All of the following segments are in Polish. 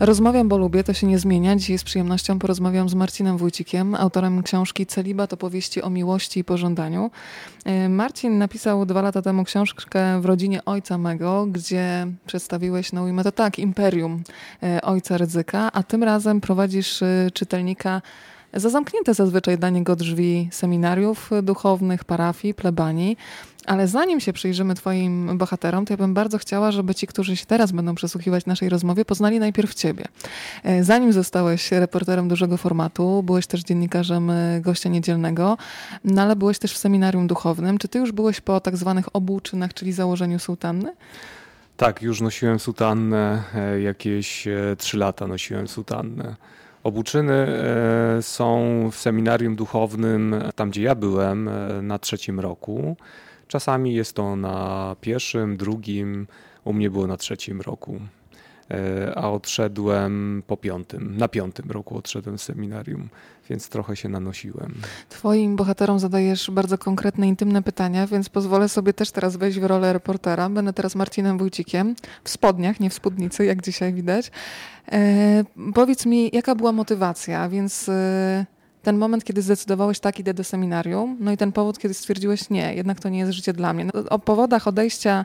Rozmawiam, bo lubię, to się nie zmienia. Dzisiaj z przyjemnością porozmawiam z Marcinem Wójcikiem, autorem książki Celibat opowieści o miłości i pożądaniu. E, Marcin napisał dwa lata temu książkę w rodzinie ojca mego, gdzie przedstawiłeś, no ujmę to tak, imperium e, ojca ryzyka, a tym razem prowadzisz e, czytelnika za zamknięte zazwyczaj dla niego drzwi seminariów duchownych, parafii, plebanii. Ale zanim się przyjrzymy Twoim bohaterom, to ja bym bardzo chciała, żeby ci, którzy się teraz będą przesłuchiwać naszej rozmowie, poznali najpierw Ciebie. E, zanim zostałeś reporterem dużego formatu, byłeś też dziennikarzem e, gościa niedzielnego, no ale byłeś też w seminarium duchownym. Czy Ty już byłeś po tak zwanych obłóczynach, czyli założeniu sutanny? Tak, już nosiłem sutannę, e, jakieś trzy lata nosiłem sutannę. Obuczyny są w seminarium duchownym, tam gdzie ja byłem, na trzecim roku. Czasami jest to na pierwszym, drugim, u mnie było na trzecim roku, e, a odszedłem po piątym. Na piątym roku odszedłem z seminarium, więc trochę się nanosiłem. Twoim bohaterom zadajesz bardzo konkretne, intymne pytania, więc pozwolę sobie też teraz wejść w rolę reportera. Będę teraz Marcinem Wójcikiem, w spodniach, nie w spódnicy, jak dzisiaj widać. E, powiedz mi, jaka była motywacja, więc... E, ten moment, kiedy zdecydowałeś tak, idę do seminarium, no i ten powód, kiedy stwierdziłeś nie, jednak to nie jest życie dla mnie. No, o powodach odejścia,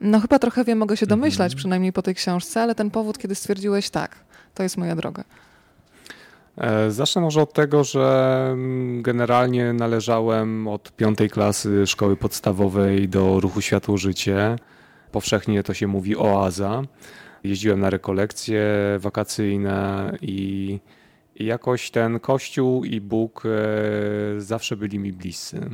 no chyba trochę wiem, mogę się domyślać, -hmm. przynajmniej po tej książce, ale ten powód, kiedy stwierdziłeś tak, to jest moja droga. E, zacznę może od tego, że mm, generalnie należałem od piątej klasy szkoły podstawowej do ruchu Światło Życie. Powszechnie to się mówi oaza. Jeździłem na rekolekcje wakacyjne i jakoś ten Kościół i Bóg e, zawsze byli mi bliscy.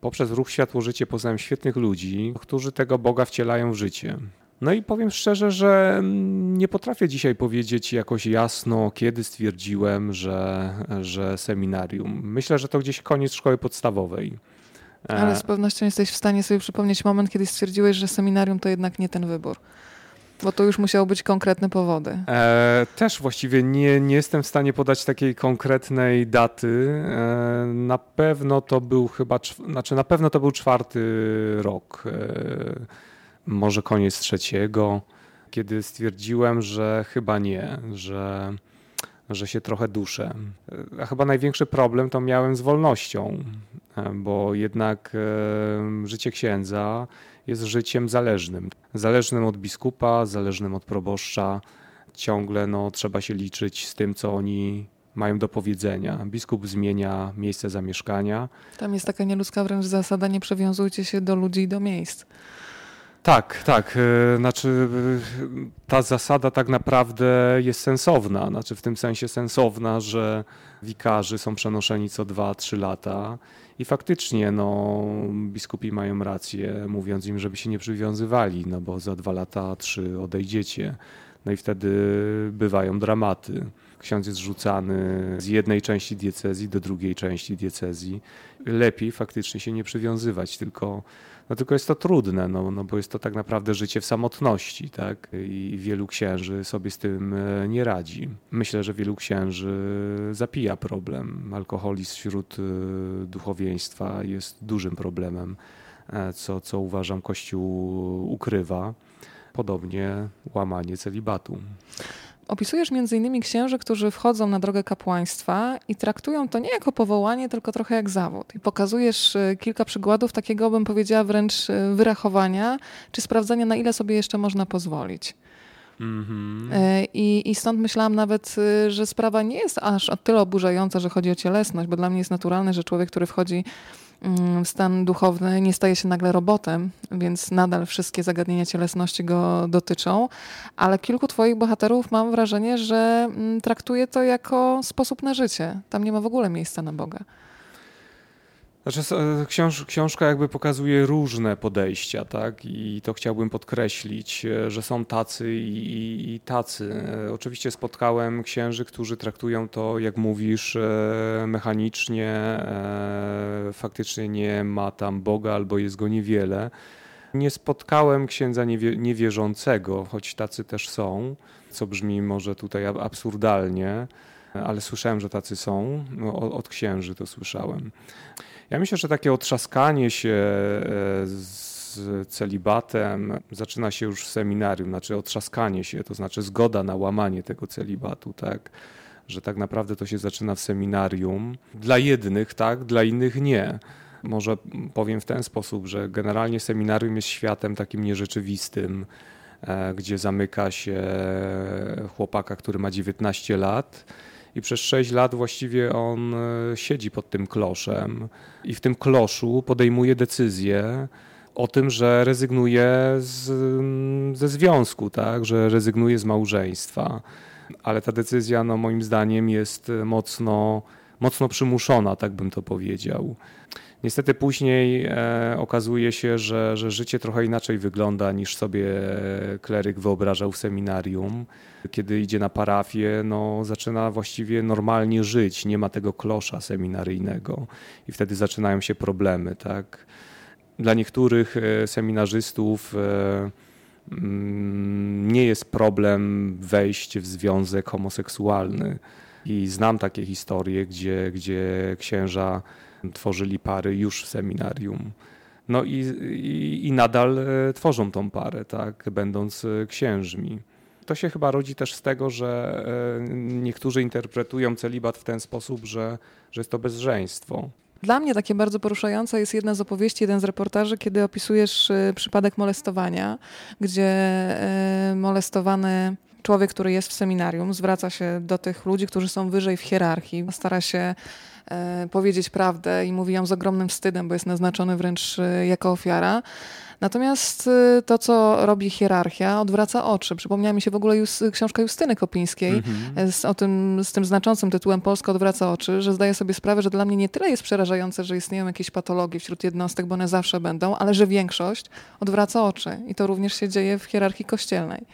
Poprzez ruch Światło Życie poznałem świetnych ludzi, którzy tego Boga wcielają w życie. No i powiem szczerze, że nie potrafię dzisiaj powiedzieć jakoś jasno, kiedy stwierdziłem, że, że seminarium. Myślę, że to gdzieś koniec szkoły podstawowej. Ale z pewnością jesteś w stanie sobie przypomnieć moment, kiedy stwierdziłeś, że seminarium to jednak nie ten wybór. Bo to już musiały być konkretne powody. E, też właściwie nie, nie jestem w stanie podać takiej konkretnej daty. E, na pewno to był chyba, znaczy na pewno to był czwarty rok, e, może koniec trzeciego, kiedy stwierdziłem, że chyba nie, że, że się trochę duszę. A chyba największy problem to miałem z wolnością, e, bo jednak e, życie księdza jest życiem zależnym. Zależnym od biskupa, zależnym od proboszcza. Ciągle no, trzeba się liczyć z tym, co oni mają do powiedzenia. Biskup zmienia miejsce zamieszkania. Tam jest taka nieludzka wręcz zasada, nie przywiązujcie się do ludzi i do miejsc. Tak, tak. E, znaczy, e, ta zasada tak naprawdę jest sensowna. Znaczy, w tym sensie sensowna, że wikarzy są przenoszeni co 2-3 lata i faktycznie no, biskupi mają rację, mówiąc im, żeby się nie przywiązywali, no bo za dwa lata, trzy odejdziecie. No i wtedy bywają dramaty. Ksiądz jest rzucany z jednej części diecezji do drugiej części diecezji. Lepiej faktycznie się nie przywiązywać, tylko no tylko jest to trudne, no, no bo jest to tak naprawdę życie w samotności, tak? I wielu księży sobie z tym e, nie radzi. Myślę, że wielu księży zapija problem. Alkoholizm wśród e, duchowieństwa jest dużym problemem, e, co, co uważam Kościół ukrywa. Podobnie łamanie celibatu. Opisujesz m.in. księży, którzy wchodzą na drogę kapłaństwa i traktują to nie jako powołanie, tylko trochę jak zawód. I pokazujesz e, kilka przykładów takiego, bym powiedziała, wręcz e, wyrachowania, czy sprawdzania, na ile sobie jeszcze można pozwolić. Mm -hmm. I, I stąd myślałam nawet, że sprawa nie jest aż o tyle oburzająca, że chodzi o cielesność, bo dla mnie jest naturalne, że człowiek, który wchodzi stan duchowny nie staje się nagle robotem, więc nadal wszystkie zagadnienia cielesności go dotyczą, ale kilku twoich bohaterów mam wrażenie, że mm, traktuje to jako sposób na życie. Tam nie ma w ogóle miejsca na Boga. Znaczy, e, książ książka jakby pokazuje różne podejścia, tak? I to chciałbym podkreślić, e, że są tacy i, i, tacy. E, oczywiście spotkałem księży, którzy traktują to, jak mówisz, mechanicznie, faktycznie nie ma tam Boga albo jest go niewiele. Nie spotkałem księdza niewie niewierzącego, choć tacy też są, co brzmi może tutaj absurdalnie, ale słyszałem, że tacy są. No, od księży to słyszałem. Ja myślę, że takie otrzaskanie się e, z z celibatem zaczyna się już w seminarium, znaczy otrzaskanie się, to znaczy zgoda na łamanie tego celibatu, tak? Że tak naprawdę to się zaczyna w seminarium. Dla jednych tak, dla innych nie. Może powiem w ten sposób, że generalnie seminarium jest światem takim nierzeczywistym, e, gdzie zamyka się chłopaka, który ma 19 lat i przez 6 lat właściwie on e, siedzi pod tym kloszem i w tym kloszu podejmuje decyzję o tym, że rezygnuje z, ze związku, tak? że rezygnuje z małżeństwa. Ale ta decyzja, no, moim zdaniem, jest mocno, mocno przymuszona, tak bym to powiedział. Niestety później e, okazuje się, że, że życie trochę inaczej wygląda niż sobie kleryk wyobrażał w seminarium. Kiedy idzie na parafię, no, zaczyna właściwie normalnie żyć, nie ma tego klosza seminaryjnego i wtedy zaczynają się problemy. Tak? Dla niektórych e, seminarzystów e, mm, nie jest problem wejść w związek homoseksualny. I znam takie historie, gdzie, gdzie księża tworzyli pary już w seminarium. No i, i, i nadal e, tworzą tą parę, tak, będąc e, księżmi. To się chyba rodzi też z tego, że e, niektórzy interpretują celibat w ten sposób, że, że jest to bezżeństwo. Dla mnie takie bardzo poruszające jest jedna z opowieści, jeden z reportaży, kiedy opisujesz przypadek molestowania, gdzie molestowany człowiek, który jest w seminarium, zwraca się do tych ludzi, którzy są wyżej w hierarchii, stara się powiedzieć prawdę i mówi ją z ogromnym wstydem, bo jest naznaczony wręcz e, jako ofiara. Natomiast e, to, co robi hierarchia, odwraca oczy. Przypomniała mi się w ogóle Just, książka Justyny Kopińskiej mm-hmm. z, o tym, z tym znaczącym tytułem Polska odwraca oczy, że zdaje sobie sprawę, że dla mnie nie tyle jest przerażające, że istnieją jakieś patologie wśród jednostek, bo one zawsze będą, ale że większość odwraca oczy. I to również się dzieje w hierarchii kościelnej.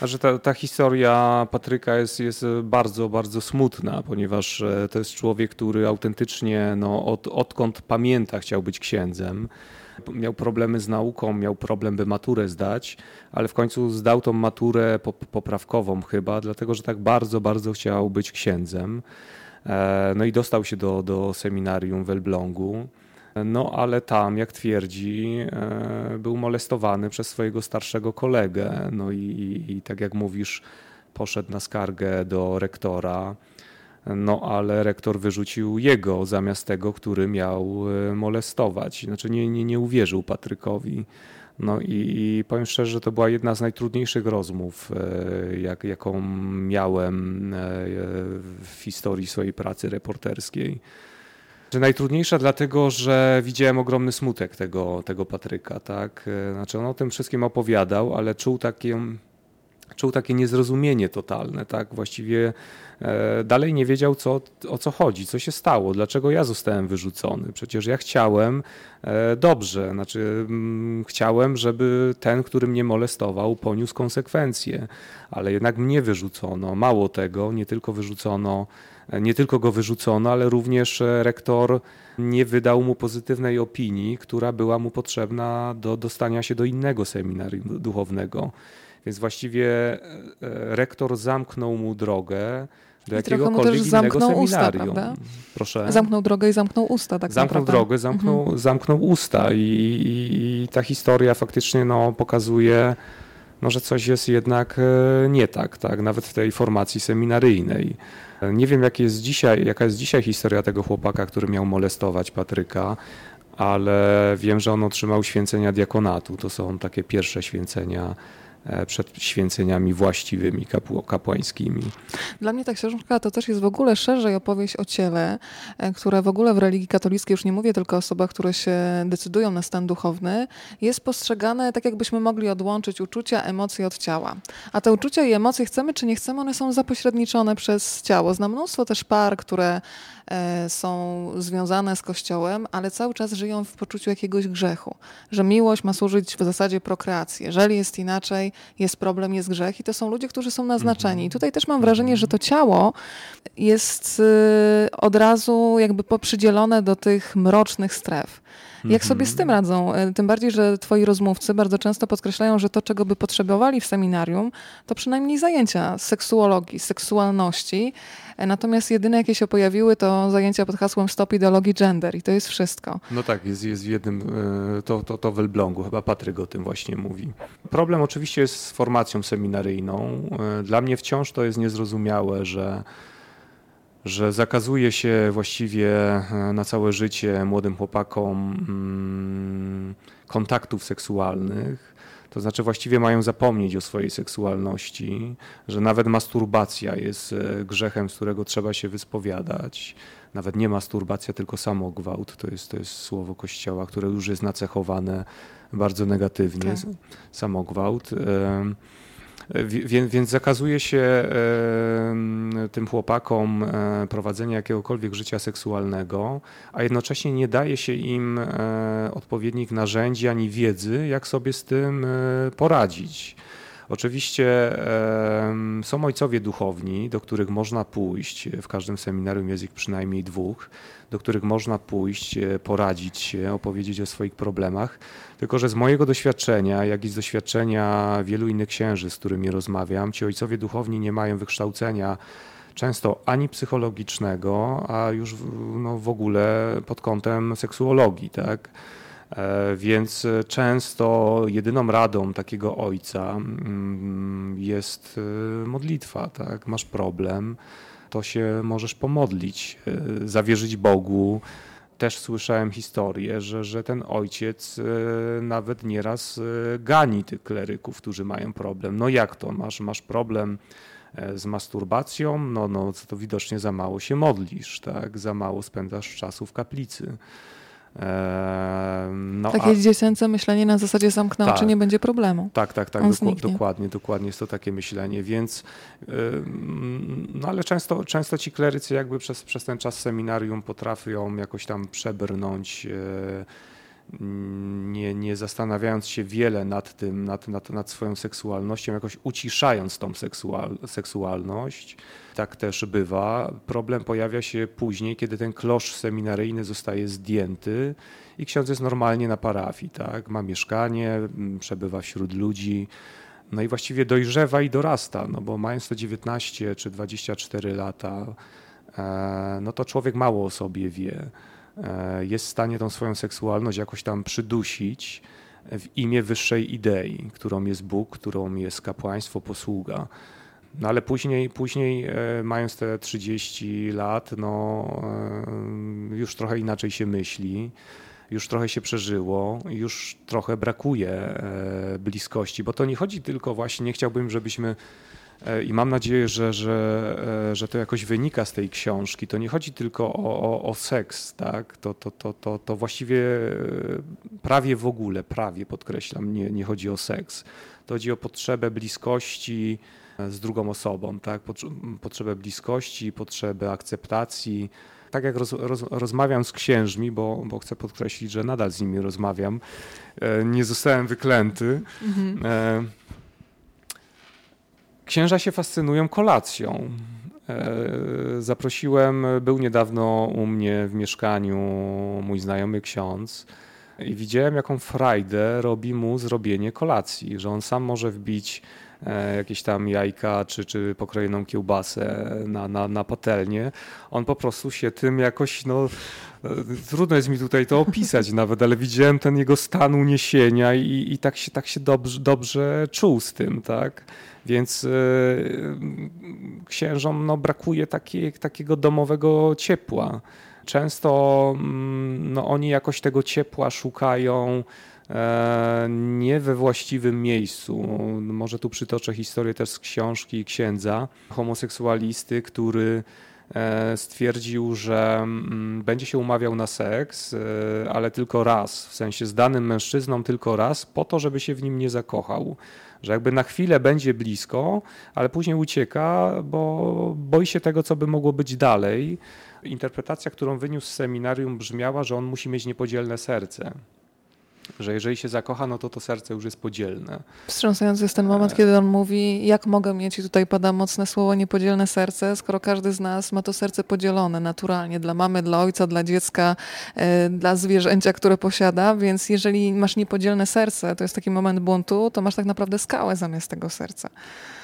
Znaczy ta, ta historia Patryka jest, jest bardzo, bardzo smutna, ponieważ e, to jest człowiek, który autentycznie no, od, odkąd pamięta chciał być księdzem. Miał problemy z nauką, miał problem, by maturę zdać, ale w końcu zdał tą maturę poprawkową chyba, dlatego że tak bardzo, bardzo chciał być księdzem. E, no i dostał się do, do seminarium w Elblągu. No ale tam, jak twierdzi, e, był molestowany przez swojego starszego kolegę. No i, i tak jak mówisz, poszedł na skargę do rektora. No ale rektor wyrzucił jego zamiast tego, który miał e, molestować. Znaczy nie, nie, nie uwierzył Patrykowi. No i, i powiem szczerze, że to była jedna z najtrudniejszych rozmów, e, jak, jaką miałem w historii swojej pracy reporterskiej. Najtrudniejsza dlatego, że widziałem ogromny smutek tego, tego Patryka. Tak? E, znaczy on o tym wszystkim opowiadał, ale czuł takie, czuł takie niezrozumienie totalne. Tak? Właściwie e, dalej nie wiedział, co, o co chodzi, co się stało, dlaczego ja zostałem wyrzucony. Przecież ja chciałem e, dobrze, znaczy mm, chciałem, żeby ten, który mnie molestował, poniósł konsekwencje, ale jednak mnie wyrzucono. Mało tego, nie tylko wyrzucono nie tylko go wyrzucono, ale również e, rektor nie wydał mu pozytywnej opinii, która była mu potrzebna do dostania się do innego seminarium duchownego. Więc właściwie e, rektor zamknął mu drogę do jakiegokolwiek innego seminarium. Usta, Proszę. Zamknął drogę i zamknął usta, tak Zamknął naprawdę. drogę, zamknął, mhm. zamknął usta i, i, i, ta historia faktycznie no, pokazuje, no, że coś jest jednak e, nie tak, tak, nawet w tej formacji seminaryjnej. Nie wiem, jak jest dzisiaj, jaka jest dzisiaj historia tego chłopaka, który miał molestować Patryka, ale wiem, że on otrzymał święcenia diakonatu. To są takie pierwsze święcenia przed święceniami właściwymi kapłańskimi. Dla mnie ta książka to też jest w ogóle szerzej opowieść o ciele, e, które w ogóle w religii katolickiej, już nie mówię tylko o osobach, które się decydują na stan duchowny, jest postrzegane tak, jakbyśmy mogli odłączyć uczucia, emocje od ciała. A te uczucia i emocje, chcemy czy nie chcemy, one są zapośredniczone przez ciało. Znam mnóstwo też par, które E, są związane z Kościołem, ale cały czas żyją w poczuciu jakiegoś grzechu, że miłość ma służyć w zasadzie prokreacji. Jeżeli jest inaczej, jest problem, jest grzech i to są ludzie, którzy są naznaczeni. I tutaj też mam wrażenie, że to ciało jest y, od razu jakby poprzydzielone do tych mrocznych stref. Jak sobie z tym mhm. radzą? E, tym bardziej, że twoi rozmówcy bardzo często podkreślają, że to, czego by potrzebowali w seminarium, to przynajmniej zajęcia seksuologii, seksualności. E, natomiast jedyne, jakie się pojawiły, to zajęcia pod hasłem Stop ideologii gender i to jest wszystko. No tak, jest, jest w jednym, e, to, to, to w Elblągu, chyba Patryk o tym właśnie mówi. Problem oczywiście jest z formacją seminaryjną. Dla mnie wciąż to jest niezrozumiałe, że że zakazuje się właściwie e, na całe życie młodym chłopakom mm, kontaktów seksualnych. To znaczy właściwie mają zapomnieć o swojej seksualności, że nawet masturbacja jest e, grzechem, z którego trzeba się wyspowiadać. Nawet nie masturbacja, tylko samogwałt. To jest, to jest słowo Kościoła, które już jest nacechowane bardzo negatywnie. Tak. Samogwałt. Więc, więc zakazuje się tym chłopakom e, prowadzenia jakiegokolwiek życia seksualnego, a jednocześnie nie daje się im e, odpowiednich narzędzi ani wiedzy, jak sobie z tym e, poradzić. Oczywiście są ojcowie duchowni, do których można pójść, w każdym seminarium jest ich przynajmniej dwóch, do których można pójść, e, poradzić się, opowiedzieć o swoich problemach. Tylko, że z mojego doświadczenia, jak i z doświadczenia wielu innych księży, z którymi rozmawiam, ci ojcowie duchowni nie mają wykształcenia często ani psychologicznego, a już no, w ogóle pod kątem seksuologii, tak? E, więc często jedyną radą takiego ojca mm, jest e, modlitwa. Tak? Masz problem, to się możesz pomodlić, e, zawierzyć Bogu. Też słyszałem historię, że, że ten ojciec nawet nieraz gani tych kleryków, którzy mają problem. No jak to? Masz, masz problem z masturbacją? No, no to widocznie za mało się modlisz, tak? za mało spędzasz czasu w kaplicy. No, takie a... dziecięce myślenie na zasadzie zamknę tak, oczy, nie będzie problemu. Tak, tak, tak, dokładnie, dokładnie jest to takie myślenie, więc no ale często, często ci klerycy jakby przez, przez ten czas seminarium potrafią jakoś tam przebrnąć e, nie, nie zastanawiając się wiele nad tym, nad, nad, nad swoją seksualnością, jakoś uciszając tą seksual, seksualność. Tak też bywa. Problem pojawia się później, kiedy ten klosz seminaryjny zostaje zdjęty i ksiądz jest normalnie na parafii, tak? ma mieszkanie, przebywa wśród ludzi. No i właściwie dojrzewa i dorasta, no bo mając to 19 czy 24 lata, e, no to człowiek mało o sobie wie. E, jest w stanie tą swoją seksualność jakoś tam przydusić w imię wyższej idei, którą jest Bóg, którą jest kapłaństwo, posługa. No ale później, później e, mając te 30 lat, no, e, już trochę inaczej się myśli, już trochę się przeżyło, już trochę brakuje bliskości, bo to nie chodzi tylko właśnie, nie chciałbym, żebyśmy I mam nadzieję, że, że, e, że to jakoś wynika z tej książki. To nie chodzi tylko o, o, o seks, tak? To, to, to, to, to właściwie e, prawie w ogóle, prawie podkreślam, nie, nie chodzi o seks. To chodzi o potrzebę bliskości z drugą osobą, tak? Potrzebę bliskości, potrzebę akceptacji. Tak jak roz, roz, rozmawiam z księżmi, bo, bo chcę podkreślić, że nadal z nimi rozmawiam, nie zostałem wyklęty. Mhm. Księża się fascynują kolacją. E, zaprosiłem, był niedawno u mnie w mieszkaniu mój znajomy ksiądz i widziałem, jaką frajdę robi mu zrobienie kolacji, że on sam może wbić jakieś tam jajka czy, czy pokrojoną kiełbasę na, na, na patelnię. On po prostu się tym jakoś, no e, trudno jest mi tutaj to opisać nawet, ale widziałem ten jego stan uniesienia i, i tak się, tak się dobrze, dobrze czuł z tym, tak. Więc e, księżom no, brakuje takie, takiego domowego ciepła. Często mm, no, oni jakoś tego ciepła szukają e, nie we właściwym miejscu. Może tu przytoczę historię też z książki księdza, homoseksualisty, który e, stwierdził, że mm, będzie się umawiał na seks, ale tylko raz, w sensie z danym mężczyzną tylko raz, po to, żeby się w nim nie zakochał że jakby na chwilę będzie blisko, ale później ucieka, bo boi się tego, co by mogło być dalej. Interpretacja, którą wyniósł z seminarium, brzmiała, że on musi mieć niepodzielne serce. Że jeżeli się zakocha, no to to serce już jest podzielne. Wstrząsający jest ten moment, kiedy on mówi, jak mogę mieć, i tutaj pada mocne słowo, niepodzielne serce, skoro każdy z nas ma to serce podzielone naturalnie dla mamy, dla ojca, dla dziecka, yy, dla zwierzęcia, które posiada, więc jeżeli masz niepodzielne serce, to jest taki moment buntu, to masz tak naprawdę skałę zamiast tego serca.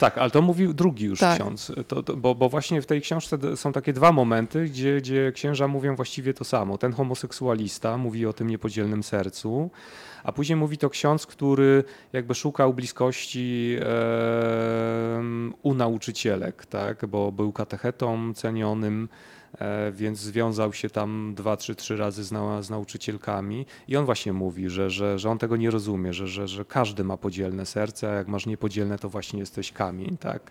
Tak, ale to mówił drugi już tak. ksiądz, to, to, bo, bo właśnie w tej książce są takie dwa momenty, gdzie, gdzie księża mówią właściwie to samo. Ten homoseksualista mówi o tym niepodzielnym sercu, a później mówi to ksiądz, który jakby szukał bliskości u nauczycielek, tak? bo był katechetą cenionym, e, więc związał się tam dwa, trzy, trzy razy z, z nauczycielkami i on właśnie mówi, że, że, że on tego nie rozumie, że, że, że każdy ma podzielne serce, a jak masz niepodzielne, to właśnie jesteś kamień, tak?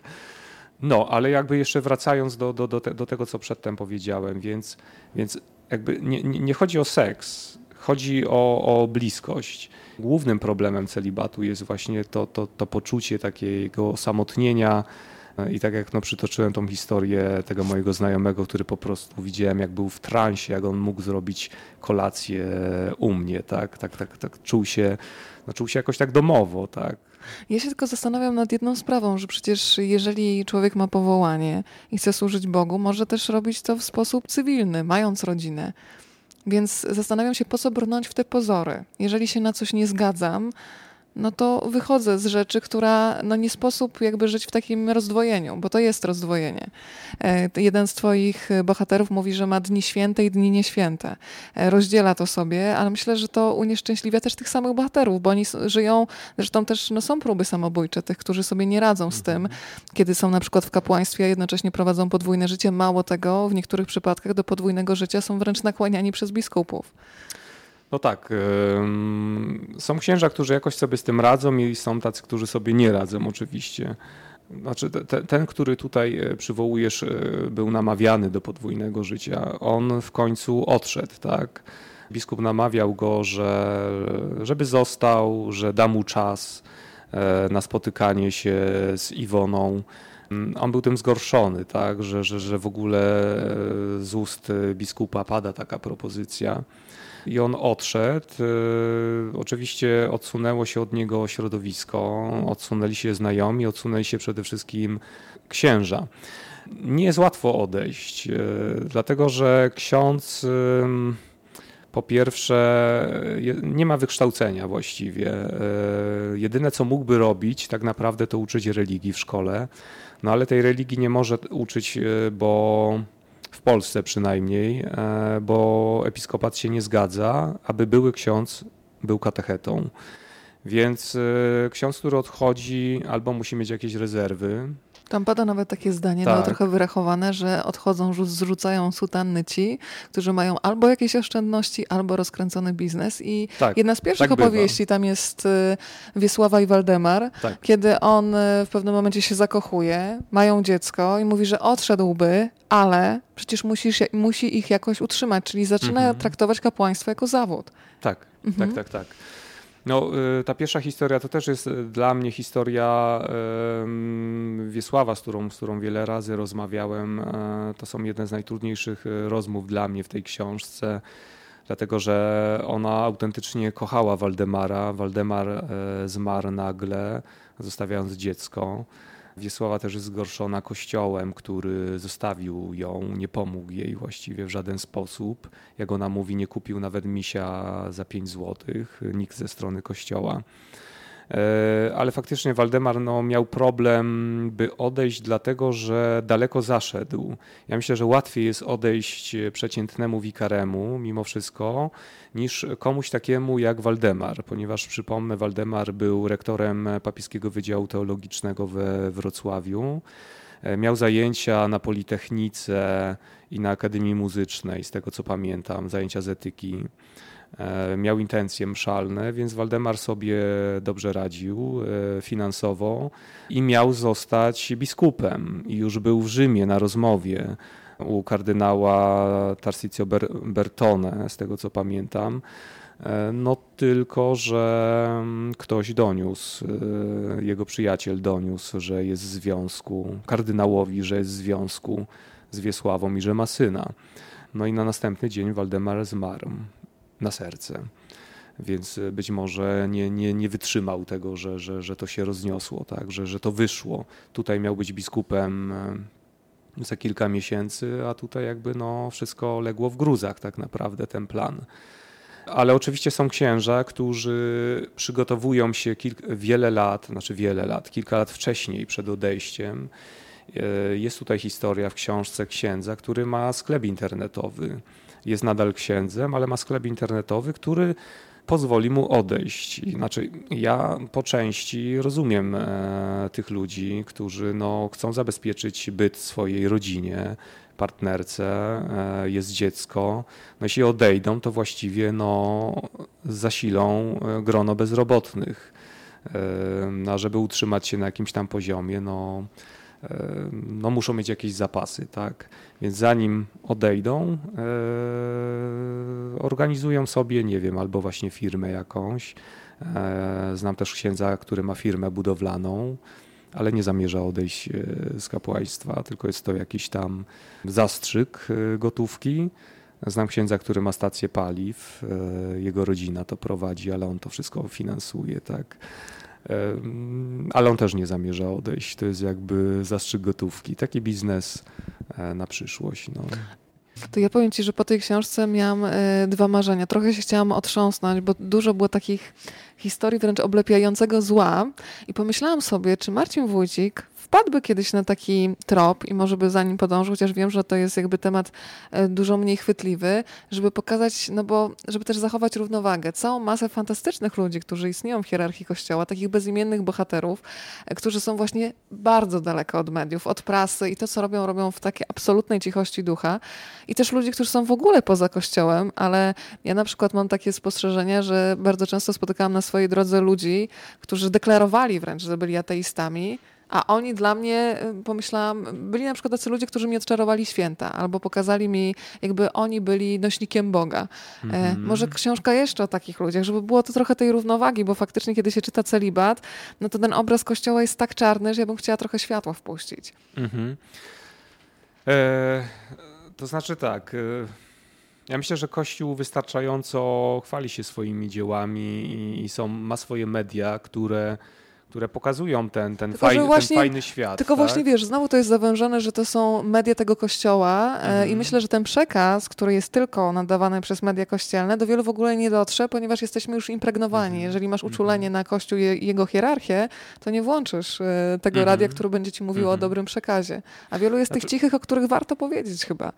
No, ale jakby jeszcze wracając do, do, do, te, do tego, co przedtem powiedziałem, więc, więc jakby nie, nie chodzi o seks, chodzi o, o bliskość. Głównym problemem celibatu jest właśnie to, to, to poczucie takiego osamotnienia, i tak jak no, przytoczyłem tą historię tego mojego znajomego, który po prostu widziałem, jak był w transie, jak on mógł zrobić kolację u mnie, tak, tak, tak, tak czuł się, no, czuł się jakoś tak domowo, tak. Ja się tylko zastanawiam nad jedną sprawą, że przecież jeżeli człowiek ma powołanie i chce służyć Bogu, może też robić to w sposób cywilny, mając rodzinę. Więc zastanawiam się, po co brnąć w te pozory. Jeżeli się na coś nie zgadzam, no to wychodzę z rzeczy, która no nie sposób jakby żyć w takim rozdwojeniu, bo to jest rozdwojenie. E, jeden z twoich bohaterów mówi, że ma dni święte i dni nieświęte. E, rozdziela to sobie, ale myślę, że to unieszczęśliwia też tych samych bohaterów, bo oni żyją, zresztą też no, są próby samobójcze tych, którzy sobie nie radzą z tym, mhm. kiedy są na przykład w kapłaństwie, a jednocześnie prowadzą podwójne życie. Mało tego, w niektórych przypadkach do podwójnego życia są wręcz nakłaniani przez biskupów. No tak. Są księża, którzy jakoś sobie z tym radzą i są tacy, którzy sobie nie radzą oczywiście. Znaczy, te, ten, który tutaj e, przywołujesz, e, był namawiany do podwójnego życia. On w końcu odszedł, tak? Biskup namawiał go, że, żeby został, że da mu czas e, na spotykanie się z Iwoną. On był tym zgorszony, tak? że, że, że w ogóle z ust biskupa pada taka propozycja i on odszedł. Y, oczywiście odsunęło się od niego środowisko, odsunęli się znajomi, odsunęli się przede wszystkim księża. Nie jest łatwo odejść, y, dlatego że ksiądz y, po pierwsze nie ma wykształcenia właściwie. Jedyne co mógłby robić tak naprawdę to uczyć religii w szkole, no ale tej religii nie może uczyć, bo Polsce przynajmniej, e, bo episkopat się nie zgadza, aby były ksiądz był katechetą. Więc e, ksiądz, który odchodzi, albo musi mieć jakieś rezerwy, tam pada nawet takie zdanie, tak. no, trochę wyrachowane, że odchodzą, zrzucają sutanny ci, którzy mają albo jakieś oszczędności, albo rozkręcony biznes. I tak, jedna z pierwszych tak opowieści bywa. tam jest y, Wiesława i Waldemar, tak. kiedy on y, w pewnym momencie się zakochuje, mają dziecko i mówi, że odszedłby, ale przecież musisz, musi ich jakoś utrzymać, czyli zaczyna mhm. traktować kapłaństwo jako zawód. Tak, mhm. tak, tak, tak. No, y, ta pierwsza historia to też jest y, dla mnie historia Wiesława, z którą, z którą wiele razy rozmawiałem. E, to są jedne z najtrudniejszych y, rozmów dla mnie w tej książce, dlatego że ona autentycznie kochała Waldemara. Waldemar e, zmarł nagle, zostawiając dziecko. Wiesława też jest zgorszona kościołem, który zostawił ją, nie pomógł jej właściwie w żaden sposób. Jak ona mówi, nie kupił nawet misia za 5 złotych, nikt ze strony kościoła. E, ale faktycznie Waldemar no, miał problem, by odejść, dlatego że daleko zaszedł. Ja myślę, że łatwiej jest odejść przeciętnemu wikaremu, mimo wszystko, niż komuś takiemu jak Waldemar, ponieważ przypomnę, Waldemar był rektorem Papieskiego Wydziału Teologicznego we Wrocławiu. E, miał zajęcia na Politechnice i na Akademii Muzycznej, z tego co pamiętam, zajęcia z etyki. E, miał intencje mszalne, więc Waldemar sobie dobrze radził e, finansowo i miał zostać biskupem. I już był w Rzymie na rozmowie u kardynała Tarsizio Bertone, z tego co pamiętam. E, no tylko, że mm, ktoś doniósł, jego przyjaciel doniósł, że jest w związku, kardynałowi, że jest w związku z Wiesławą i że ma syna. No i na następny dzień Waldemar zmarł na serce. więc być może nie, nie, nie wytrzymał tego, że, że, że to się rozniosło, tak? że, że to wyszło. Tutaj miał być biskupem za kilka miesięcy, a tutaj jakby no wszystko legło w gruzach tak naprawdę ten plan. Ale oczywiście są księża, którzy przygotowują się wiele lat, znaczy wiele lat, kilka lat wcześniej przed odejściem. E, jest tutaj historia w książce księdza, który ma sklep internetowy. Jest nadal księdzem, ale ma sklep internetowy, który pozwoli mu odejść. Znaczy, ja po części rozumiem e, tych ludzi, którzy no, chcą zabezpieczyć byt swojej rodzinie, partnerce, e, jest dziecko. No, jeśli odejdą, to właściwie no, zasilą e, grono bezrobotnych. E, a żeby utrzymać się na jakimś tam poziomie, no, no muszą mieć jakieś zapasy, tak? Więc zanim odejdą, organizują sobie, nie wiem, albo właśnie firmę jakąś. Znam też księdza, który ma firmę budowlaną ale nie zamierza odejść e, z kapłaństwa, tylko jest to jakiś tam zastrzyk e, gotówki. Znam księdza, który ma stację paliw, e, jego rodzina to prowadzi, ale on to wszystko finansuje, tak. Ale on też nie zamierza odejść. To jest jakby zastrzyk gotówki. Taki biznes na przyszłość. No. To ja powiem Ci, że po tej książce miałam dwa marzenia. Trochę się chciałam otrząsnąć, bo dużo było takich historii wręcz oblepiającego zła i pomyślałam sobie, czy Marcin Wójcik wpadłby kiedyś na taki trop i może by za nim podążył, chociaż wiem, że to jest jakby temat e, dużo mniej chwytliwy, żeby pokazać, no bo żeby też zachować równowagę. Całą masę fantastycznych ludzi, którzy istnieją w hierarchii Kościoła, takich bezimiennych bohaterów, e, którzy są właśnie bardzo daleko od mediów, od prasy i to, co robią, robią w takiej absolutnej cichości ducha. I też ludzi, którzy są w ogóle poza Kościołem, ale ja na przykład mam takie spostrzeżenie, że bardzo często spotykałam na swojej drodze ludzi, którzy deklarowali wręcz, że byli ateistami, a oni dla mnie, y, pomyślałam, byli na przykład tacy ludzie, którzy mi odczarowali święta, albo pokazali mi, jakby oni byli nośnikiem Boga. Mm -hmm. może książka jeszcze o takich ludziach, żeby było to trochę tej równowagi, bo faktycznie, kiedy się czyta celibat, no to ten obraz kościoła jest tak czarny, że ja bym chciała trochę światła wpuścić. Mm -hmm. e, to znaczy tak. E, ja myślę, że Kościół wystarczająco chwali się swoimi dziełami i, są, ma swoje media, które które pokazują ten, ten, tylko, fajny, właśnie, ten fajny świat. Tylko tak? właśnie wiesz, znowu to jest zawężone, że to są media tego kościoła e, mhm. i myślę, że ten przekaz, który jest tylko nadawany przez media kościelne, do wielu w ogóle nie dotrze, ponieważ jesteśmy już impregnowani. Mhm. Jeżeli masz uczulenie mhm. na kościół i jego hierarchię, to nie włączysz e, tego mhm. radia, który będzie ci mówił o mhm. dobrym przekazie. A wielu jest znaczy... tych cichych, o których warto powiedzieć chyba.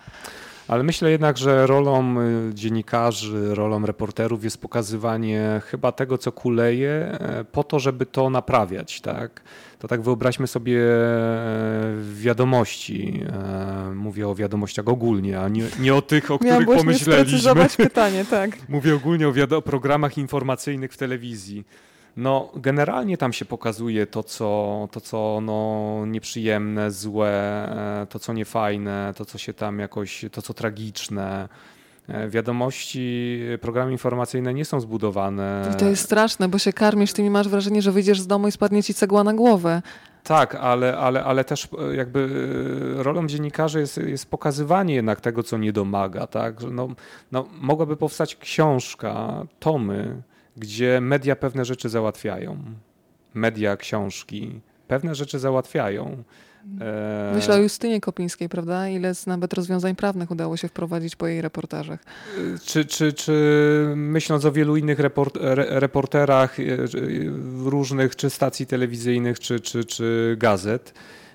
Ale myślę jednak, że rolą y, dziennikarzy, rolą reporterów jest pokazywanie chyba tego, co kuleje, e, po to, żeby to naprawiać. Tak? To tak wyobraźmy sobie e, wiadomości. E, mówię o wiadomościach ogólnie, a nie, nie o tych, o których pomyśleliśmy. pytanie, tak. Mówię ogólnie o programach informacyjnych w telewizji. No, generalnie tam się pokazuje to, co, to, co no, nieprzyjemne, złe, e, to, co niefajne, to, co się tam jakoś, to, co tragiczne. E, wiadomości, programy informacyjne nie są zbudowane. I to jest straszne, bo się karmisz tym i masz wrażenie, że wyjdziesz z domu i spadnie ci cegła na głowę. Tak, ale, ale, ale też e, jakby rolą dziennikarzy jest, jest pokazywanie jednak tego, co nie domaga. Tak? No, no, mogłaby powstać książka, tomy, gdzie media pewne rzeczy załatwiają. Media, książki pewne rzeczy załatwiają. E, Myślę o Justynie Kopińskiej, prawda? Ile nawet rozwiązań prawnych udało się wprowadzić po jej reportażach. Czy, czy, czy myśląc o wielu innych report, reporterach e, różnych, czy stacji telewizyjnych, czy, czy, czy gazet.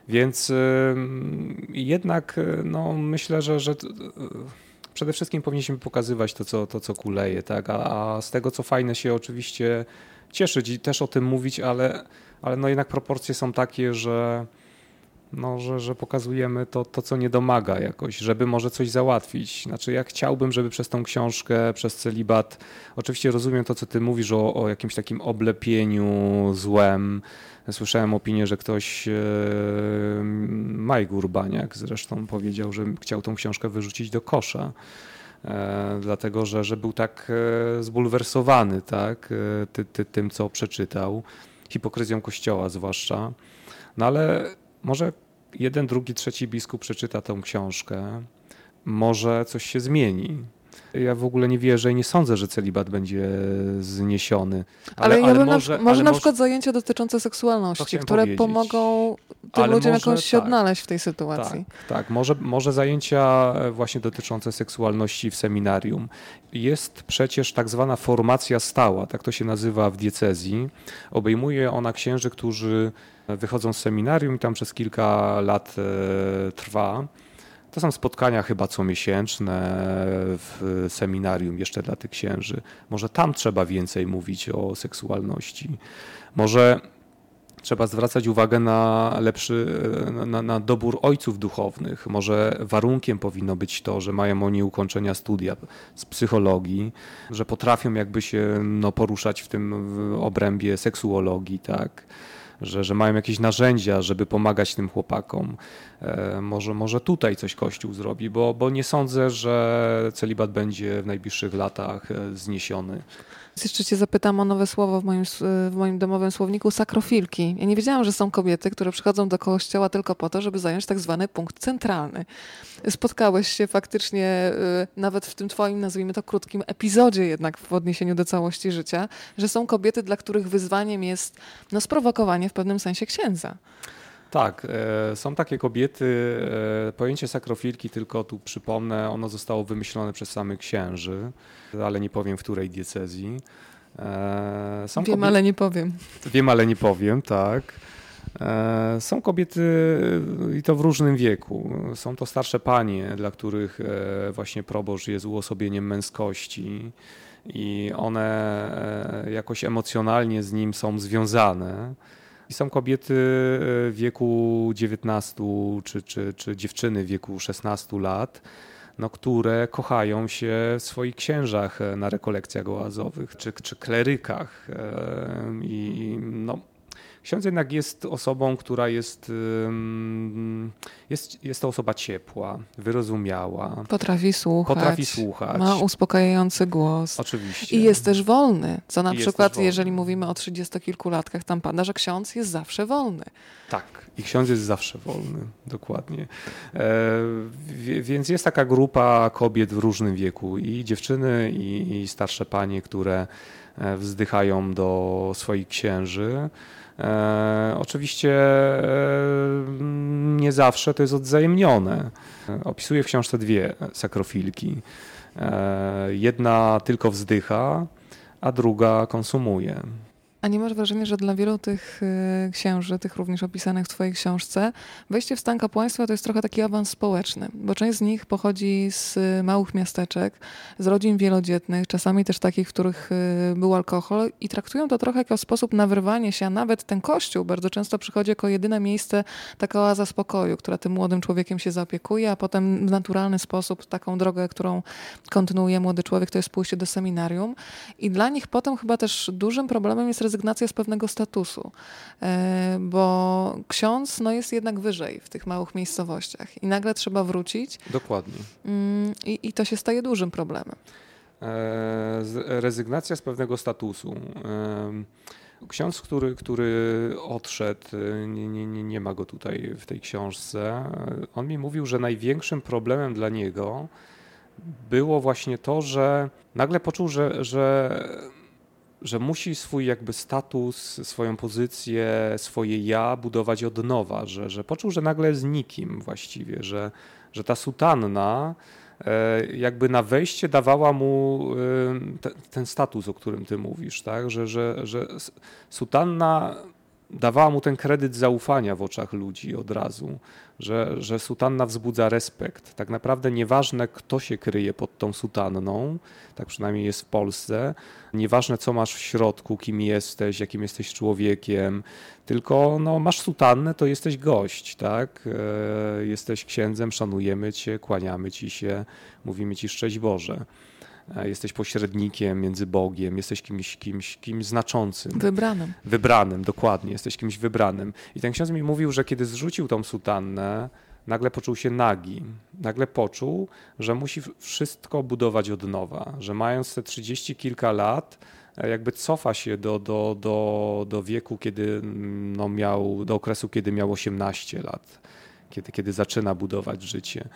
Więc jednak no, myślę, że, że przede wszystkim powinniśmy pokazywać to, co, to, co kuleje, tak? A, a z tego, co fajne się oczywiście cieszyć i też o tym mówić, ale, ale no jednak proporcje są takie, że, no, że, że pokazujemy to, to, co nie domaga jakoś, żeby może coś załatwić. Znaczy, ja chciałbym, żeby przez tą książkę, przez celibat, oczywiście rozumiem to, co ty mówisz o, o jakimś takim oblepieniu złem, Słyszałem opinię, że ktoś, e, Majk Urbaniak zresztą powiedział, że chciał tą książkę wyrzucić do kosza e, dlatego że, że był tak e, zbulwersowany tak, ty, ty, tym, co przeczytał, hipokryzją Kościoła zwłaszcza. No ale może jeden, drugi, trzeci biskup przeczyta tą książkę, może coś się zmieni. Ja w ogóle nie wierzę i nie sądzę, że celibat będzie zniesiony. Ale, ale ja bym może, na, może na przykład zajęcia dotyczące seksualności, które powiedzieć. pomogą tym ale ludziom może, jakoś się tak, odnaleźć w tej sytuacji. Tak, tak. Może, może zajęcia właśnie dotyczące seksualności w seminarium. Jest przecież tak zwana formacja stała, tak to się nazywa w diecezji. Obejmuje ona księży, którzy wychodzą z seminarium i tam przez kilka lat e, trwa. To są spotkania chyba comiesięczne w seminarium jeszcze dla tych księży. Może tam trzeba więcej mówić o seksualności. Może trzeba zwracać uwagę na lepszy, na, na, dobór ojców duchownych. Może warunkiem powinno być to, że mają oni ukończenia studia z psychologii, że potrafią jakby się no, poruszać w tym obrębie seksuologii, tak że, że mają jakieś narzędzia, żeby pomagać tym chłopakom. E, może, może tutaj coś Kościół zrobi, bo, bo nie sądzę, że celibat będzie w najbliższych latach e, zniesiony. Jeszcze cię zapytam o nowe słowo w moim, w moim domowym słowniku, sakrofilki. Ja nie wiedziałam, że są kobiety, które przychodzą do kościoła tylko po to, żeby zająć tak zwany punkt centralny. Spotkałeś się faktycznie y, nawet w tym twoim, nazwijmy to, krótkim epizodzie jednak w odniesieniu do całości życia, że są kobiety, dla których wyzwaniem jest no, sprowokowanie w pewnym sensie księdza. Tak, e, są takie kobiety. E, pojęcie sakrofilki, tylko tu przypomnę, ono zostało wymyślone przez samych księży, ale nie powiem w której diecezji. E, są Wiem, kobiety... ale nie powiem. Wiem, ale nie powiem, tak. Są kobiety i to w różnym wieku. Są to starsze panie, dla których właśnie proboszcz jest uosobieniem męskości i one jakoś emocjonalnie z nim są związane. I są kobiety w e, wieku 19 czy, czy, czy dziewczyny w wieku 16 lat, no, które kochają się w swoich księżach e, na rekolekcjach oazowych czy, czy klerykach. E, I no, Ksiądz jednak jest osobą, która jest, jest, jest to osoba ciepła, wyrozumiała. Potrafi słuchać. Potrafi słuchać. Ma uspokajający głos. Oczywiście. I jest też wolny. Co na I przykład, jeżeli mówimy o trzydziestokilkulatkach, tam pada, że ksiądz jest zawsze wolny. Tak, i ksiądz jest zawsze wolny, dokładnie. E, więc jest taka grupa kobiet w różnym wieku, i dziewczyny, i, i starsze panie, które e, wzdychają do swoich księży. E, oczywiście e, nie zawsze to jest odzajemnione. Opisuję w książce dwie sakrofilki. E, jedna tylko wzdycha, a druga konsumuje. A nie masz wrażenia, że dla wielu tych y, księży, tych również opisanych w Twojej książce, wejście w stan kapłaństwa to jest trochę taki awans społeczny, bo część z nich pochodzi z małych miasteczek, z rodzin wielodzietnych, czasami też takich, w których y, był alkohol i traktują to trochę jako sposób na wyrwanie się, a nawet ten kościół bardzo często przychodzi jako jedyne miejsce, taka oaza spokoju, która tym młodym człowiekiem się zaopiekuje, a potem w naturalny sposób taką drogę, którą kontynuuje młody człowiek, to jest pójście do seminarium. I dla nich potem chyba też dużym problemem jest rezygnacja z pewnego statusu, e, bo ksiądz no, jest jednak wyżej w tych małych miejscowościach i nagle trzeba wrócić. Dokładnie. Mm, I, i to się staje dużym problemem. E, rezygnacja z pewnego statusu. Ksiądz, który, który odszedł, nie, nie, nie ma go tutaj w tej książce, on mi mówił, że największym problemem dla niego było właśnie to, że nagle poczuł, że, że że musi swój jakby status, swoją pozycję, swoje ja budować od nowa, że, że poczuł, że nagle jest nikim właściwie, że, że ta sutanna e, jakby na wejście dawała mu e, te, ten status, o którym ty mówisz, tak? że, że, że sutanna dawała mu ten kredyt zaufania w oczach ludzi od razu, że, że sutanna wzbudza respekt. Tak naprawdę nieważne, kto się kryje pod tą sutanną, tak przynajmniej jest w Polsce, nieważne, co masz w środku, kim jesteś, jakim jesteś człowiekiem, tylko no, masz sutannę, to jesteś gość, tak? E, jesteś księdzem, szanujemy cię, kłaniamy ci się, mówimy ci szczęść Boże. E, jesteś pośrednikiem między Bogiem, jesteś kimś, kimś, kimś znaczącym. Wybranym. Wybranym, dokładnie, jesteś kimś wybranym. I ten ksiądz mi mówił, że kiedy zrzucił tą sutannę, nagle poczuł się nagi. Nagle poczuł, że musi wszystko budować od nowa, że mając te trzydzieści kilka lat, e, jakby cofa się do, do, do, do wieku, kiedy mm, no miał, do okresu, kiedy miał 18 lat, kiedy, kiedy zaczyna budować życie.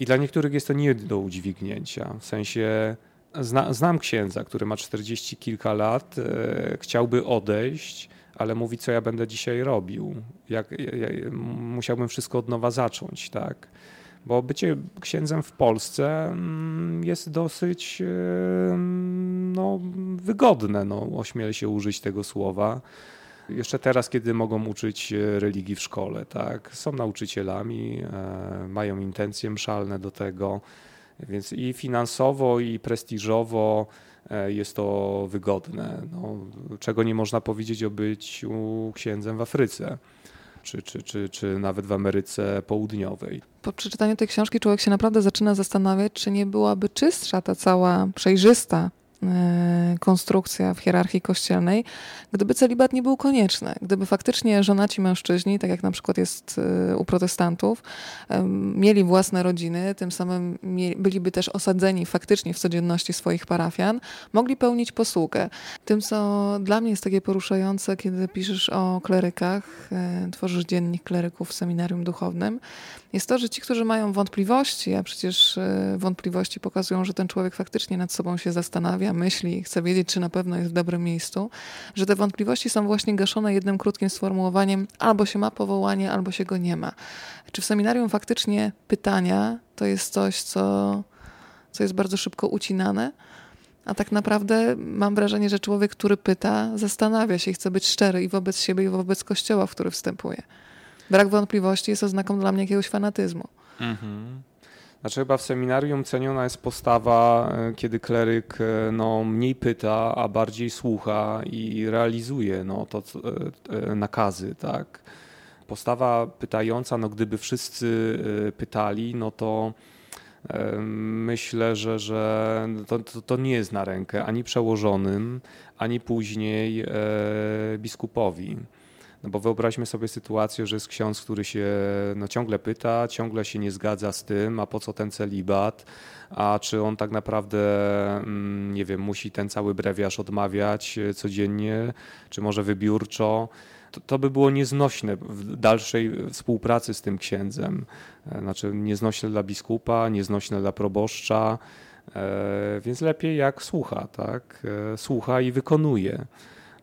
I dla niektórych jest to nie do udźwignięcia. W sensie zna, znam księdza, który ma 40 kilka lat, e, chciałby odejść, ale mówi, co ja będę dzisiaj robił. Jak, ja, musiałbym wszystko od nowa zacząć, tak? Bo bycie księdzem w Polsce mm, jest dosyć e, no, wygodne, no, ośmielę się użyć tego słowa. Jeszcze teraz, kiedy mogą uczyć e, religii w szkole, tak? Są nauczycielami, e, mają intencje mszalne do tego, więc i finansowo, i prestiżowo jest to wygodne. No, czego nie można powiedzieć o byciu księdzem w Afryce czy, czy, czy, czy nawet w Ameryce Południowej. Po przeczytaniu tej książki człowiek się naprawdę zaczyna zastanawiać, czy nie byłaby czystsza ta cała przejrzysta E, konstrukcja w hierarchii kościelnej, gdyby celibat nie był konieczny, gdyby faktycznie żonaci mężczyźni, tak jak na przykład jest e, u protestantów, mieli własne rodziny, tym samym byliby też osadzeni faktycznie w codzienności swoich parafian, mogli pełnić posługę. Tym, co dla mnie jest takie poruszające, kiedy piszesz o klerykach, e, tworzysz dziennik kleryków w seminarium duchownym, jest to, że ci, którzy mają wątpliwości, a przecież wątpliwości pokazują, że ten człowiek faktycznie nad sobą się zastanawia, myśli, chce wiedzieć, czy na pewno jest w dobrym miejscu, że te wątpliwości są właśnie gaszone jednym krótkim sformułowaniem albo się ma powołanie, albo się go nie ma. Czy w seminarium faktycznie pytania to jest coś, co, co jest bardzo szybko ucinane? A tak naprawdę mam wrażenie, że człowiek, który pyta, zastanawia się i chce być szczery i wobec siebie, i wobec kościoła, w który wstępuje. Brak wątpliwości jest oznaką dla mnie jakiegoś fanatyzmu. Mhm. Znaczy chyba w seminarium ceniona jest postawa, e, kiedy kleryk e, no, mniej pyta, a bardziej słucha i realizuje no, to, e, nakazy. Tak? Postawa pytająca, no, gdyby wszyscy pytali, no to myślę, że, że to, to, to nie jest na rękę ani przełożonym, ani później biskupowi. No bo wyobraźmy sobie sytuację, że jest ksiądz, który się no, ciągle pyta, ciągle się nie zgadza z tym, a po co ten celibat, a czy on tak naprawdę, mm, nie wiem, musi ten cały brewiarz odmawiać e, codziennie, czy może wybiórczo. To, to by było nieznośne w dalszej współpracy z tym księdzem. E, znaczy nieznośne dla biskupa, nieznośne dla proboszcza, e, więc lepiej jak słucha, tak? Słucha i wykonuje.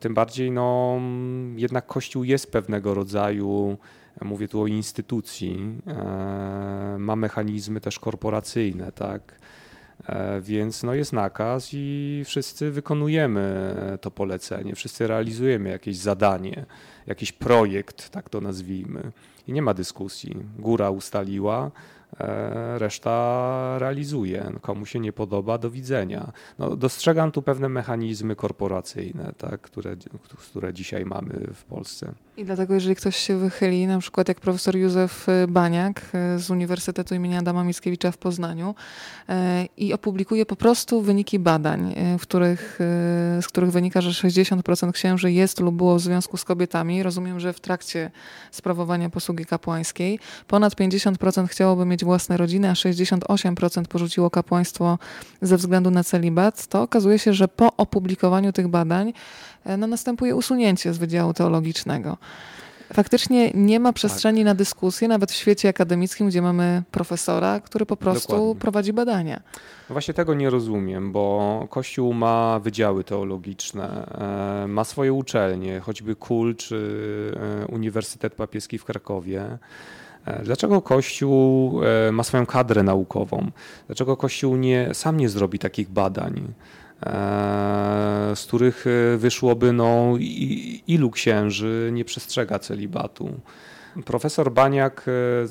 Tym bardziej, no, jednak Kościół jest pewnego rodzaju, mówię tu o instytucji, e, ma mechanizmy też korporacyjne, tak. E, więc no jest nakaz i wszyscy wykonujemy to polecenie, wszyscy realizujemy jakieś zadanie, jakiś projekt, tak to nazwijmy. I nie ma dyskusji. Góra ustaliła, reszta realizuje. Komu się nie podoba, do widzenia. No, dostrzegam tu pewne mechanizmy korporacyjne, tak, które, które dzisiaj mamy w Polsce. I dlatego, jeżeli ktoś się wychyli, na przykład jak profesor Józef Baniak e, z Uniwersytetu im. Adama Mickiewicza w Poznaniu e, i opublikuje po prostu wyniki badań, w których, z których wynika, że 60% księży jest lub było w związku z kobietami. Rozumiem, że w trakcie sprawowania posługi kapłańskiej. Ponad 50% chciałoby mieć własne rodziny, a 68% porzuciło kapłaństwo ze względu na celibat, to okazuje się, że po opublikowaniu tych badań e, no, następuje usunięcie z Wydziału Teologicznego. Faktycznie nie ma przestrzeni tak. na dyskusję, nawet w świecie akademickim, gdzie mamy profesora, który po prostu Dokładnie. prowadzi badania. No właśnie tego nie rozumiem, bo Kościół ma wydziały teologiczne, e, ma swoje uczelnie, choćby KUL czy e, Uniwersytet Papieski w Krakowie. E, dlaczego Kościół e, ma swoją kadrę naukową? Dlaczego Kościół nie, sam nie zrobi takich badań, e, z których wyszłoby, no, ilu księży nie przestrzega celibatu? Profesor Baniak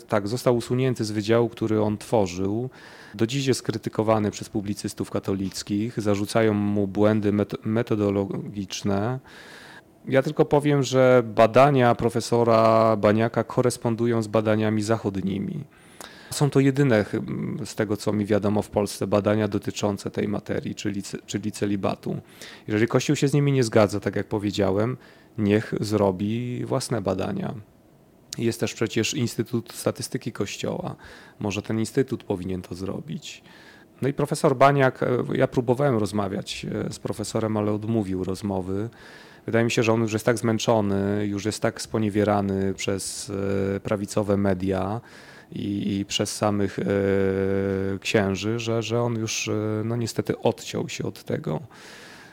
tak, został usunięty z wydziału, który on tworzył. Do dziś jest krytykowany przez publicystów katolickich, zarzucają mu błędy metodologiczne. Ja tylko powiem, że badania profesora Baniaka korespondują z badaniami zachodnimi. Są to jedyne, z tego co mi wiadomo w Polsce, badania dotyczące tej materii, czyli, czyli celibatu. Jeżeli Kościół się z nimi nie zgadza, tak jak powiedziałem, niech zrobi własne badania. Jest też przecież Instytut Statystyki Kościoła. Może ten instytut powinien to zrobić. No i profesor Baniak, e, ja próbowałem rozmawiać e, z profesorem, ale odmówił rozmowy. Wydaje mi się, że on już jest tak zmęczony, już jest tak sponiewierany przez e, prawicowe media i, i przez samych e, księży, że, że on już e, no niestety odciął się od tego.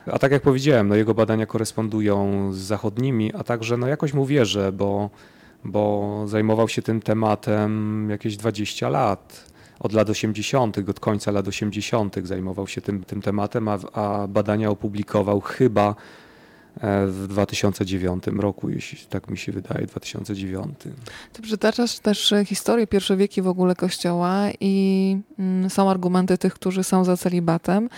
A tak jak powiedziałem, no jego badania korespondują z zachodnimi, a także no jakoś mu wierzę, bo, bo zajmował się tym tematem jakieś 20 lat. Od lat 80., od końca lat 80. zajmował się tym, tym tematem, a, a badania opublikował chyba w 2009 roku, jeśli tak mi się wydaje, 2009. Ty przytaczasz też historię pierwszowieki w ogóle Kościoła i mm, są argumenty tych, którzy są za celibatem,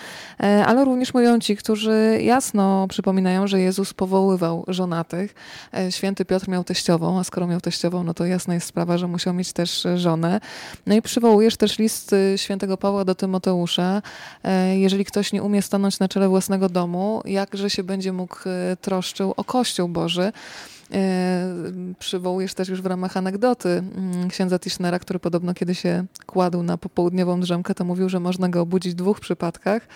e, ale również mówią ci, którzy jasno przypominają, że Jezus powoływał żonatych. E, święty Piotr miał teściową, a skoro miał teściową, no to jasna jest sprawa, że musiał mieć też żonę. No i przywołujesz też list świętego Pawła do Tymoteusza. Jeżeli ktoś nie umie stanąć na czele własnego domu, jakże się będzie mógł troszczył o Kościół Boży. E, przywołujesz też już w ramach anegdoty mm, księdza Tischnera, który podobno kiedy się kładł na popołudniową drzemkę, to mówił, że można go obudzić w dwóch przypadkach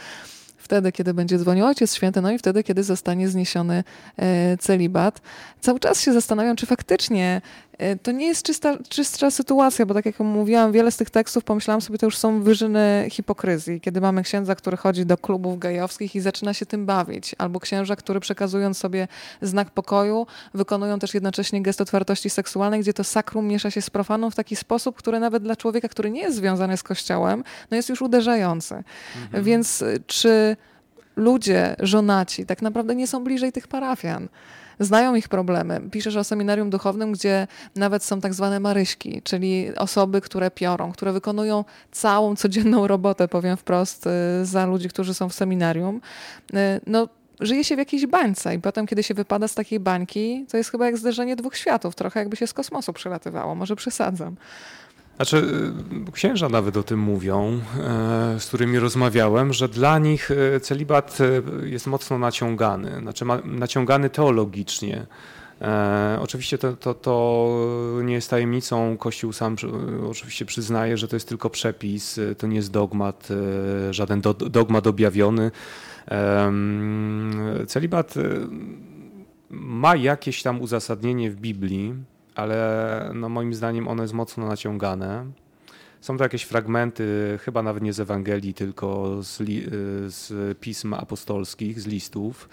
wtedy, kiedy będzie dzwonił Ojciec Święty, no i wtedy, kiedy zostanie zniesiony e, celibat. Cały czas się zastanawiam, czy faktycznie to nie jest czysta, czystsza sytuacja, bo tak jak mówiłam, wiele z tych tekstów, pomyślałam sobie, to już są wyżyny hipokryzji, kiedy mamy księdza, który chodzi do klubów gejowskich i zaczyna się tym bawić, albo księża, który przekazując sobie znak pokoju, wykonują też jednocześnie gest otwartości seksualnej, gdzie to sakrum miesza się z profaną w taki sposób, który nawet dla człowieka, który nie jest związany z Kościołem, no jest już uderzający. Mhm. Więc e, czy ludzie, żonaci, tak naprawdę nie są bliżej tych parafian znają ich problemy. Piszesz o seminarium duchownym, gdzie nawet są tak zwane maryśki, czyli osoby, które piorą, które wykonują całą codzienną robotę, powiem wprost, y, za ludzi, którzy są w seminarium. Y, no, żyje się w jakiejś bańce i potem, kiedy się wypada z takiej bańki, to jest chyba jak zderzenie dwóch światów, trochę jakby się z kosmosu przylatywało, może przesadzam. Znaczy, y, księża nawet o tym mówią, e, z którymi rozmawiałem, że dla nich e, celibat e, jest mocno naciągany, znaczy naciągany teologicznie. Oczywiście to, to, to, nie jest tajemnicą. Kościół sam oczywiście przyznaje, że to jest tylko przepis, to nie jest dogmat, żaden do, dogmat objawiony. Celibat ma jakieś tam uzasadnienie w Biblii, ale no moim zdaniem ono jest mocno naciągane. Są to jakieś fragmenty, chyba nawet nie z Ewangelii, tylko z, li, z pism apostolskich, z listów.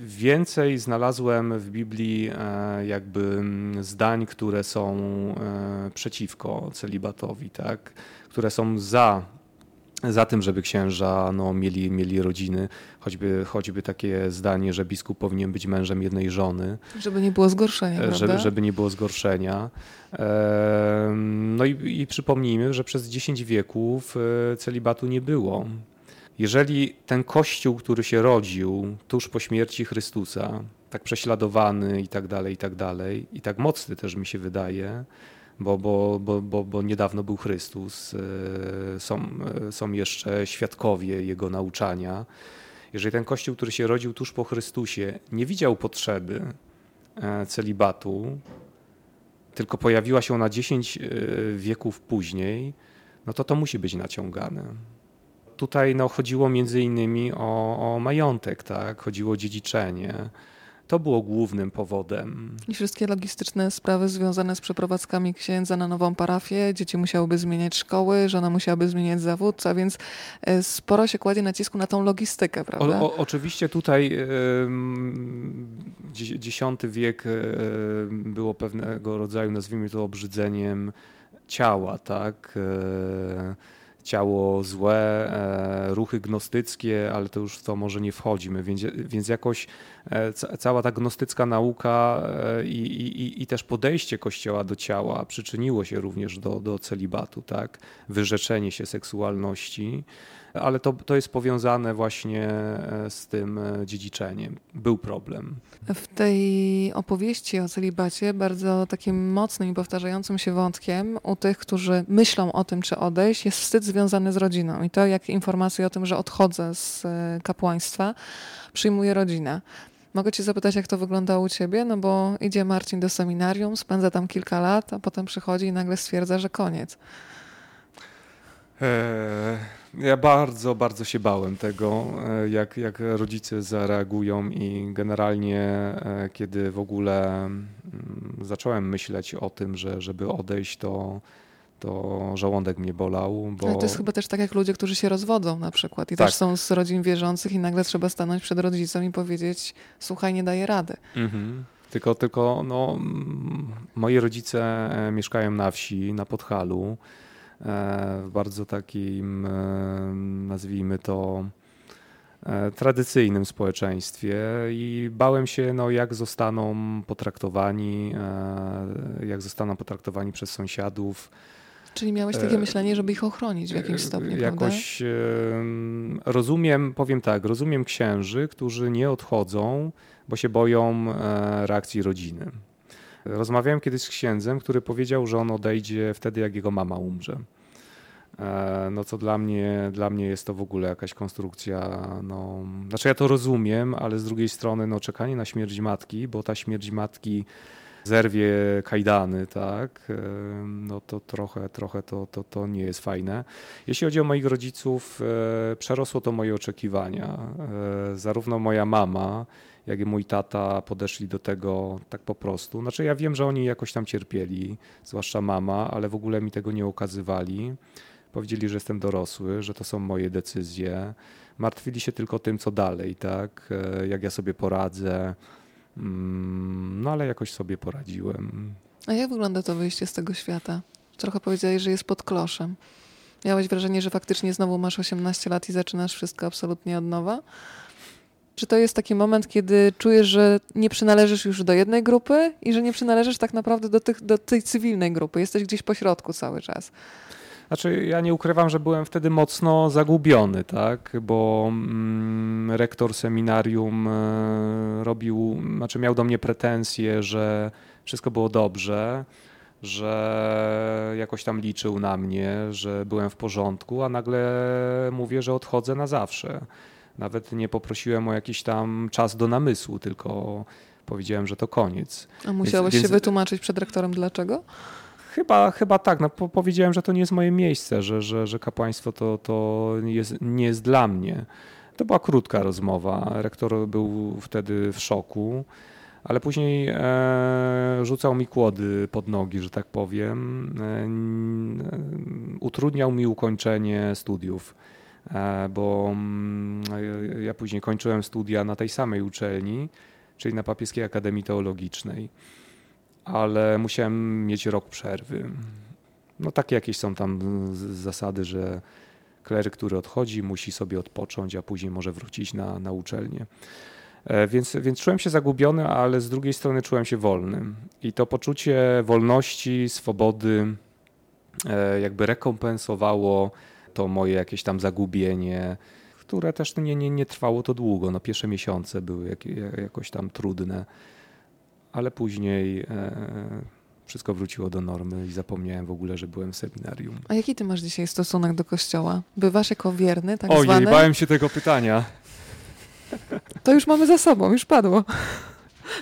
Więcej znalazłem w Biblii e, jakby zdań, które są e, przeciwko celibatowi, tak? które są za za tym, żeby księża no, mieli, mieli rodziny, choćby, choćby takie zdanie, że biskup powinien być mężem jednej żony. Żeby nie było zgorszenia, e, żeby, żeby nie było zgorszenia. No i, i przypomnijmy, że przez 10 wieków e, celibatu nie było. Jeżeli ten kościół, który się rodził tuż po śmierci Chrystusa, tak prześladowany i tak dalej, i tak dalej, i tak mocny też mi się wydaje, bo, bo, bo, bo, bo niedawno był Chrystus, e, są, e, są jeszcze świadkowie Jego nauczania. Jeżeli ten Kościół, który się rodził tuż po Chrystusie, nie widział potrzeby e, celibatu, tylko pojawiła się ona 10 wieków później, no to to musi być naciągane. Tutaj no, chodziło między innymi o, o majątek, tak? chodziło o dziedziczenie to było głównym powodem. I wszystkie logistyczne sprawy związane z przeprowadzkami księdza na nową parafię. Dzieci musiałyby zmieniać szkoły, żona musiałaby zmieniać zawód, a więc e, sporo się kładzie nacisku na tą logistykę, prawda? O, o, oczywiście tutaj X wiek e, było pewnego rodzaju, nazwijmy to obrzydzeniem ciała, tak? Ciało złe, e, ruchy gnostyckie, ale to już w to może nie wchodzimy, więc, więc jakoś e, cała ta gnostycka nauka e, i, i, i też podejście Kościoła do ciała przyczyniło się również do, do celibatu, tak? wyrzeczenie się seksualności ale to, to jest powiązane właśnie e, z tym e, dziedziczeniem. Był problem. W tej opowieści o celibacie bardzo takim mocnym i powtarzającym się wątkiem u tych, którzy myślą o tym, czy odejść, jest wstyd związany z rodziną. I to jak informacje o tym, że odchodzę z e, kapłaństwa, przyjmuje rodzina. Mogę Cię zapytać, jak to wyglądało u Ciebie? No bo idzie Marcin do seminarium, spędza tam kilka lat, a potem przychodzi i nagle stwierdza, że koniec. Eee, ja bardzo, bardzo się bałem tego, e, jak, jak rodzice zareagują i generalnie e, kiedy w ogóle mm, zacząłem myśleć o tym, że żeby odejść, to, to żołądek mnie bolał. Bo... Ale to jest chyba też tak jak ludzie, którzy się rozwodzą na przykład i tak. też są z rodzin wierzących i nagle trzeba stanąć przed rodzicem i powiedzieć słuchaj, nie daję rady. Mhm. Tylko, tylko no, moi rodzice e, mieszkają na wsi, na Podhalu, w bardzo takim, e, nazwijmy to, tradycyjnym społeczeństwie i bałem się, no, jak zostaną potraktowani, jak zostaną potraktowani przez sąsiadów. Czyli miałeś takie myślenie, żeby ich ochronić w jakimś stopniu, Jakoś prawda? rozumiem, powiem tak, rozumiem księży, którzy nie odchodzą, bo się boją e, reakcji rodziny. Rozmawiałem kiedyś z księdzem, który powiedział, że on odejdzie wtedy, jak jego mama umrze. E, no co dla mnie, dla mnie jest to w ogóle jakaś konstrukcja, no, znaczy ja to rozumiem, ale z drugiej strony no, czekanie na śmierć matki, bo ta śmierć matki zerwie kajdany, tak, e, no to trochę, trochę to, to, to nie jest fajne. Jeśli chodzi o moich rodziców, przerosło to moje oczekiwania. Zarówno moja mama, jak i mój tata podeszli do tego tak po prostu. Znaczy ja wiem, że oni jakoś tam cierpieli, zwłaszcza mama, ale w ogóle mi tego nie ukazywali. Powiedzieli, że jestem dorosły, że to są moje decyzje. Martwili się tylko tym, co dalej, tak? E, jak ja sobie poradzę. Mm, no ale jakoś sobie poradziłem. A jak wygląda to wyjście z tego świata? Trochę powiedziałeś, że jest pod kloszem. Miałeś wrażenie, że faktycznie znowu masz 18 lat i zaczynasz wszystko absolutnie od nowa? Czy to jest taki moment, kiedy czujesz, że nie przynależysz już do jednej grupy i że nie przynależysz tak naprawdę do, tych, do tej cywilnej grupy? Jesteś gdzieś po środku cały czas. Znaczy, ja nie ukrywam, że byłem wtedy mocno zagubiony, tak? bo mm, rektor seminarium e, robił, znaczy miał do mnie pretensje, że wszystko było dobrze, że jakoś tam liczył na mnie, że byłem w porządku, a nagle mówię, że odchodzę na zawsze. Nawet nie poprosiłem o jakiś tam czas do namysłu, tylko powiedziałem, że to koniec. A musiałeś więc, się wytłumaczyć przed rektorem dlaczego? Chyba, chyba tak. No, po, powiedziałem, że to nie jest moje miejsce, że, że, że kapłaństwo to, to jest, nie jest dla mnie. To była krótka rozmowa. Rektor był wtedy w szoku, ale później e, rzucał mi kłody pod nogi, że tak powiem. E, utrudniał mi ukończenie studiów. E, bo mm, ja później kończyłem studia na tej samej uczelni, czyli na Papieskiej Akademii Teologicznej, ale musiałem mieć rok przerwy. No takie jakieś są tam zasady, że kleryk, który odchodzi, musi sobie odpocząć, a później może wrócić na, na uczelnię. E, więc, więc czułem się zagubiony, ale z drugiej strony czułem się wolnym. I to poczucie wolności, swobody e, jakby rekompensowało to moje jakieś tam zagubienie, które też nie, nie, nie trwało to długo. No, pierwsze miesiące były jak, jakoś tam trudne, ale później e, wszystko wróciło do normy i zapomniałem w ogóle, że byłem w seminarium. A jaki ty masz dzisiaj stosunek do kościoła? Bywasz jako wierny, tak Ojej, zwany? bałem się tego pytania. To już mamy za sobą, już padło.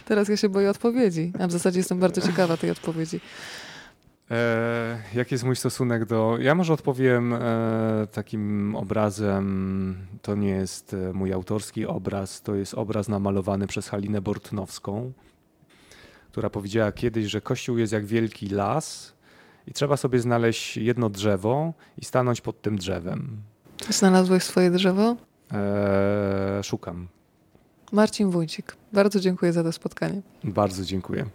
Teraz ja się boję odpowiedzi, a w zasadzie jestem bardzo ciekawa tej odpowiedzi. E, jaki jest mój stosunek do. Ja może odpowiem e, takim obrazem. To nie jest e, mój autorski obraz, to jest obraz namalowany przez Halinę Bortnowską, która powiedziała kiedyś, że Kościół jest jak wielki las i trzeba sobie znaleźć jedno drzewo i stanąć pod tym drzewem. Znalazłeś swoje drzewo? E, szukam. Marcin Wójcik, bardzo dziękuję za to spotkanie. Bardzo dziękuję.